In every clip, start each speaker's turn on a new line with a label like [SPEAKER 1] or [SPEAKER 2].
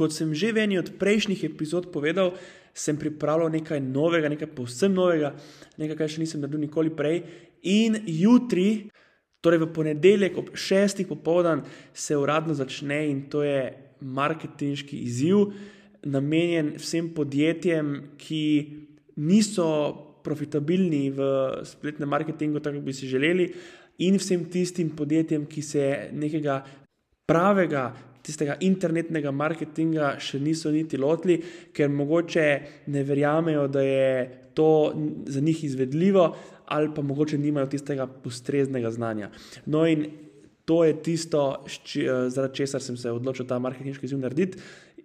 [SPEAKER 1] Kot sem že v eni od prejšnjih epizod povedal, sem pripravljal nekaj novega, nekaj povsem novega, nekaj, kar še nisem naredil nikoli prej. In jutri, torej v ponedeljek ob šestih popoldan, se uradno začne in to je marketinški izziv, namenjen vsem podjetjem, ki niso profitabilni v spletnem marketingu, tako bi si želeli, in vsem tistim podjetjem, ki se nekega pravega tistega internetnega marketinga še niso niti lotili, ker mogoče ne verjamejo, da je to za njih izvedljivo, ali pa mogoče nimajo tistega ustreznega znanja. No, in to je tisto, zaradi česar sem se odločil ta marketinški izziv narediti.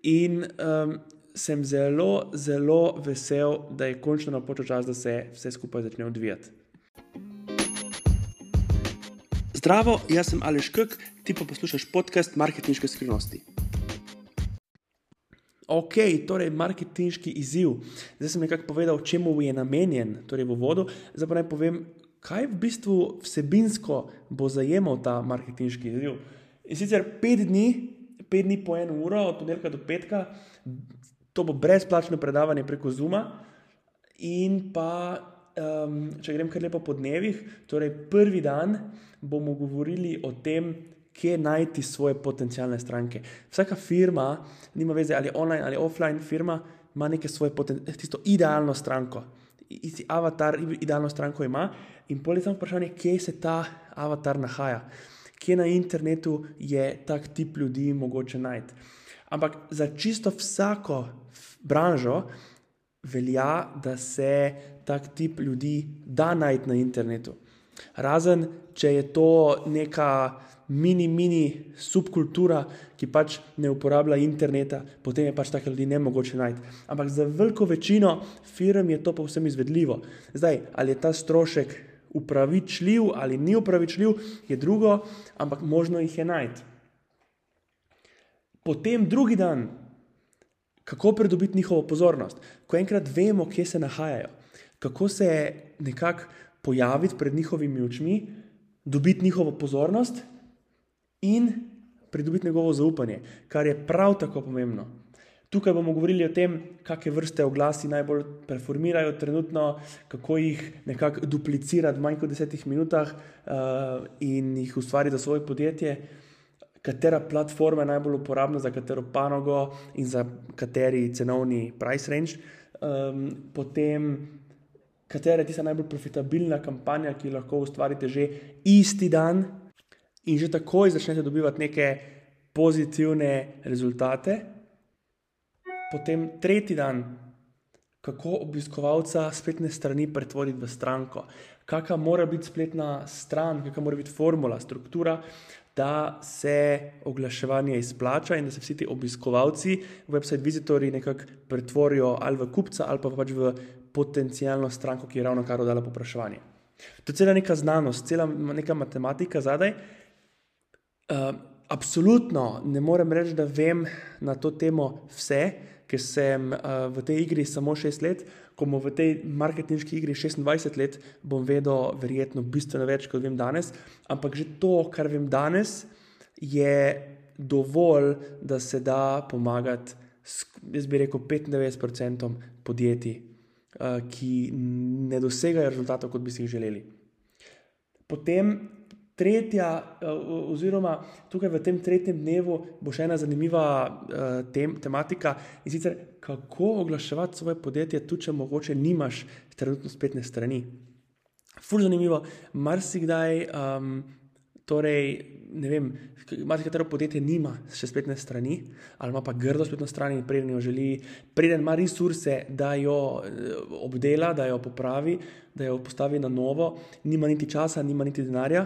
[SPEAKER 1] In um, sem zelo, zelo vesel, da je končno napočil čas, da se vse skupaj začne odvijati. Zdravo, jaz sem Aleš Kek, ti pa poslušaš podcast Marketinške skrivnosti. Ok, torej marketinški izziv. Zdaj sem nekako povedal, čemu je namenjen, torej v vodu. Zdaj pa naj povem, kaj v bistvu vsebinsko bo zajemal ta marketinški izziv. In sicer pet dni, pet dni po eno uro, od ponedeljka do petka, to bo brezplačno predavanje preko Zuma. In pa, um, če grem kar lepo po dnevih, torej prvi dan bomo govorili o tem, kje najti svoje potencijalne stranke. Vsaka firma, nima veze ali online ali offline firma, ima neke svoje tisto idealno stranko. Isti avatar, idealno stranko ima, in pol je samo vprašanje, kje se ta avatar nahaja, kje na internetu je tak tip ljudi mogoče najti. Ampak za čisto vsako branžo velja, da se tak tip ljudi da najti na internetu. Razen, če je to neka mini, mini subkultura, ki pač ne uporablja interneta, potem je pač take ljudi ne mogoče najti. Ampak za veliko večino firm je to povsem izvedljivo. Zdaj, ali je ta strošek upravičljiv ali ni upravičljiv, je drugo, ampak možno jih je najti. Potem drugi dan, kako pridobiti njihovo pozornost, ko enkrat vemo, kje se nahajajo, kako se nekako pojaviti pred njihovimi očmi, dobiti njihovo pozornost in pridobiti njegovo zaupanje, kar je prav tako pomembno. Tukaj bomo govorili o tem, kakšne vrste oglasi najbolj performirajo trenutno, kako jih nekako duplicirati v manj kot desetih minutah uh, in jih ustvariti za svoje podjetje, katera platforma je najbolj uporabna za katero panogo in za kateri cenovni price range. Um, potem katera je tista najbolj profitabilna kampanja, ki lahko ustvarite že isti dan in že takoj začnete dobivati neke pozitivne rezultate. Potem tretji dan, kako obiskovalca spletne strani pretvoriti v stranko, kakšna mora biti spletna stran, kakšna mora biti formula, struktura. Da se oglaševanje izplača in da se vsi ti obiskovalci, website vizitorji, nekako pretvorijo ali v kupca, ali pa pač v potencijalno stranko, ki je ravno kar oddala popraševanje. To je cela neka znanost, cela neka matematika zadaj. Uh, absolutno ne morem reči, da vem na to temo vse, ker sem uh, v tej igri samo 6 let, ko bom v tej marketinški igri 26 let, bom vedel verjetno bistveno več, kot vem danes. Ampak že to, kar vem danes, je dovolj, da se da pomagati, jaz bi rekel, 95% podjetij Eh, ki ne dosegajo rezultatov, kot bi si jih želeli. Potem tretja, eh, oziroma tukaj v tem tretjem dnevu bo še ena zanimiva eh, tem, tematika in sicer kako oglaševati svoje podjetje, tudi če mogoče nimaš trenutno spletne strani. Ful zanimivo, marsikdaj, um, torej ne vem, imate katero podjetje, nima še spletne strani, ali ima pa grdo spletno stran in preden jo želi, preden ima resurse, da jo eh, obdela, da jo popravi, da jo postavi na novo, nima niti časa, nima niti denarja,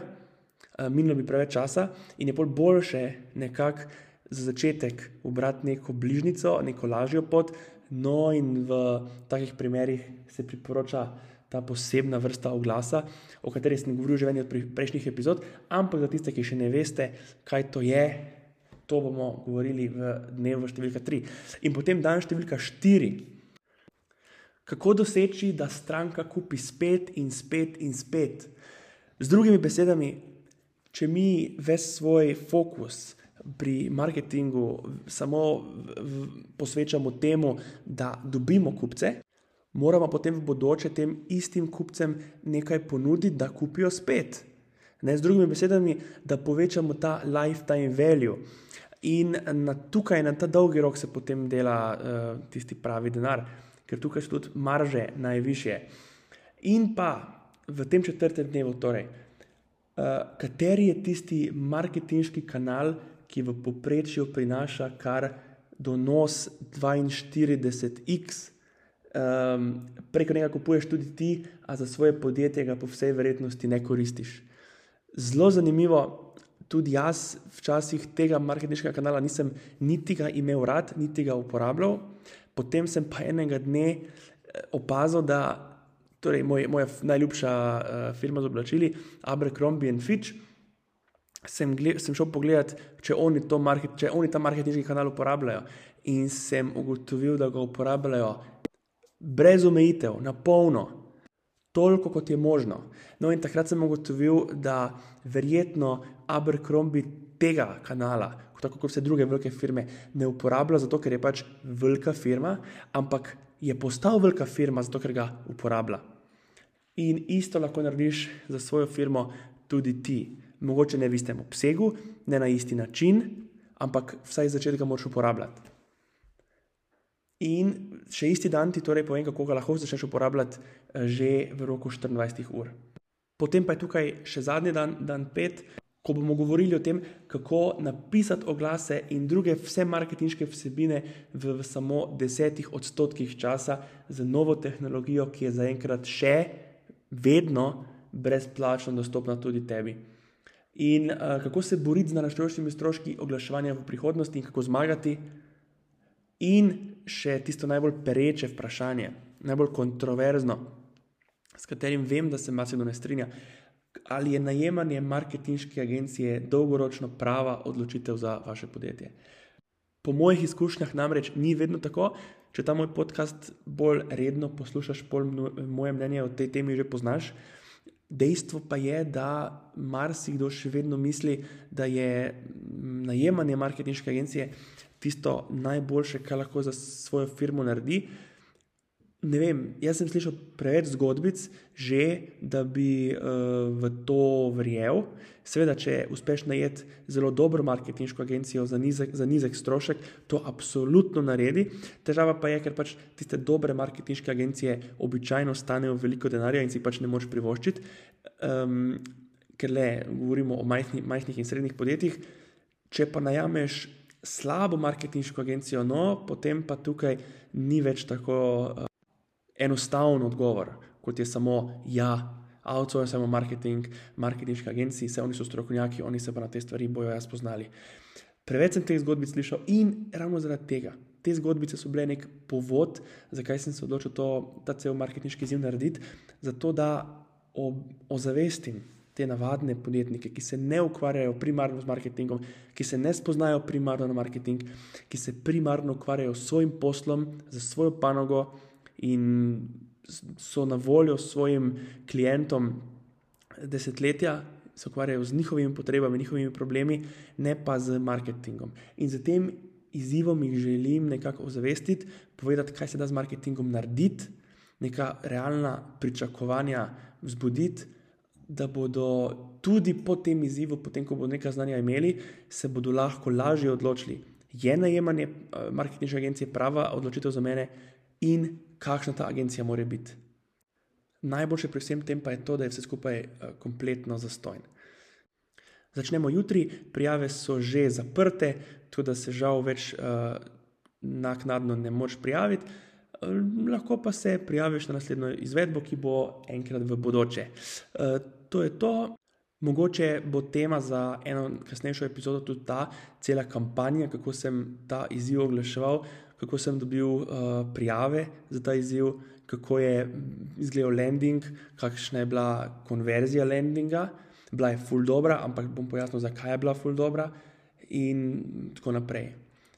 [SPEAKER 1] minilo bi preveč časa in je bolj boljše nekako za začetek ubrati neko bližnico, neko lažjo pot, no in v takih primerih se priporoča ta posebna vrsta oglasa, o kateri sem govoril že v eni od prejšnjih epizod, ampak za tiste, ki še ne veste, kaj to je, to bomo govorili v dnevu številka 3. In potem dan številka 4. Kako doseči, da stranka kupi spet in spet in spet? Z drugimi besedami, če mi ves svoj fokus pri marketingu samo posvečamo temu, da dobimo kupce, moramo potem v bodoče tem istim kupcem nekaj ponuditi, da kupijo spet. Ne, z drugimi besedami, da povečamo ta lifetime value. In na, tukaj, na ta dolgi rok, se potem dela uh, tisti pravi denar, ker tukaj so tudi marže najviše. In pa v tem četrtem dnevu, torej, kateri je tisti marketinški kanal, ki v povprečju prinaša kar donos 42x, um, preko njega kupuješ tudi ti, a za svoje podjetje ga po vsej verjetnosti ne koristiš. Zelo zanimivo. Tudi jaz včasih tega marketinškega kanala nisem niti ga imel rad, niti ga uporabljal. Potem sem pa enega dne eh, opazil, da torej moj, moja najljubša uh, firma z oblačili, Abercrombie and Fitch, sem, gled, sem šel pogledat, če oni, market, če oni ta marketinški kanal uporabljajo. In sem ugotovil, da ga uporabljajo brez omejitev, na polno, toliko kot je možno. No, in takrat sem ugotovil, da verjetno Abercrombie tega kanala, tako kot vse druge velike firme, ne uporablja zato, ker je pač velika firma, ampak je postal velika firma zato, ker ga uporablja. In isto lahko narediš za svojo firmo tudi ti mogoče ne v istem obsegu, ne na isti način, ampak vsaj začetek moraš uporabljati. In še isti dan ti torej povem, kako ga lahko začneš uporabljati eh, že v roku 24 ur. Potem pa je tukaj še zadnji dan, dan 5, ko bomo govorili o tem, kako napisati oglase in druge vse marketinške vsebine v, v samo desetih odstotkih časa z novo tehnologijo, ki je zaenkrat še vedno brezplačno dostopna tudi tebi in uh, kako se boriti z naraščajočimi stroški oglaševanja v prihodnosti in kako zmagati. In še tisto najbolj pereče vprašanje, najbolj kontroverzno, s katerim vem, da se marsikdo ne strinja. Ali je najemanje marketinške agencije dolgoročno prava odločitev za vaše podjetje? Po mojih izkušnjah namreč ni vedno tako. Če ta moj podcast bolj redno poslušaš, bolj moje mnenje o tej temi že poznaš. Dejstvo pa je, da marsikdo še vedno misli, da je najemanje marketinške agencije tisto najboljše, kar lahko za svojo firmo naredi. Ne vem, jaz sem slišal preveč zgodbic, že da bi uh, v to verjel. Seveda, če uspeš najeti zelo dobro marketinško agencijo za nizek, za nizek strošek, to absolutno naredi. Težava pa je, ker pač tiste dobre marketinške agencije običajno stanejo veliko denarja in si pač ne moš privoščiti, um, ker le govorimo o majhni, majhnih in srednjih podjetjih. Če pa najameš slabo marketinško agencijo, no, potem pa tukaj ni več tako. Uh, enostaven odgovor, kot je samo ja, outsourcamo marketing, marketinške agencije, vse oni so strokovnjaki, oni se pa na te stvari bojo jaz poznali. Preveč sem teh zgodbic slišal in ravno zaradi tega. Te zgodbice so bile nek povod, zakaj sem se odločil to, ta cel marketinški izziv narediti, zato da ozavestim te navadne podjetnike, ki se ne ukvarjajo primarno z marketingom, ki se ne spoznajo primarno na marketing, ki se primarno ukvarjajo s svojim poslom, za svojo panogo, in so na voljo svojim klientom desetletja, se ukvarjajo z njihovimi potrebami, njihovimi problemi, ne pa z marketingom. In za tem izzivom jih želim nekako ozavestiti, povedati, kaj se da z marketingom narediti, neka realna pričakovanja vzbuditi. Da bodo tudi po tem izzivu, potem ko bodo nekaj znanja imeli, se bodo lahko lažje odločili, je najemanje eh, marketinške agencije prava odločitev za mene in kakšna ta agencija mora biti. Najboljše pri vsem tem pa je to, da je vse skupaj uh, kompletno zastojno. Začnemo jutri, prijave so že zaprte, tako da se žal več uh, naknadno ne moreš prijaviti. Uh, lahko pa se prijaviš na naslednjo izvedbo, ki bo enkrat v bodoče. Uh, to je to. Mogoče bo tema za eno kasnejšo epizodo tudi ta cela kampanja, kako sem ta izziv oglaševal, kako sem dobil uh, prijave za ta izziv, kako je izgledal landing, kakšna je bila konverzija landinga. Bila je full dobra, ampak bom pojasnil, zakaj je bila full dobra, in tako naprej.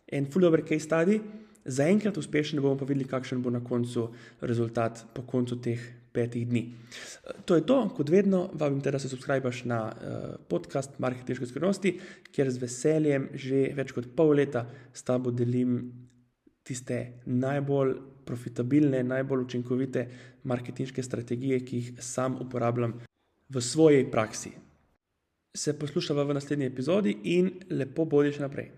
[SPEAKER 1] En full dobro case study, zaenkrat uspešen, bomo pa videli, kakšen bo na koncu rezultat po koncu teh petih dni. To je to, kot vedno, vabim te, da se subskrbiš na uh, podcast Marketinške skrivnosti, kjer z veseljem že več kot pol leta s tabo delim tiste najbolj profitabilne, najbolj učinkovite marketinške strategije, ki jih sam uporabljam v svoji praksi. Se poslušava v naslednji epizodi in lepo bodi še naprej.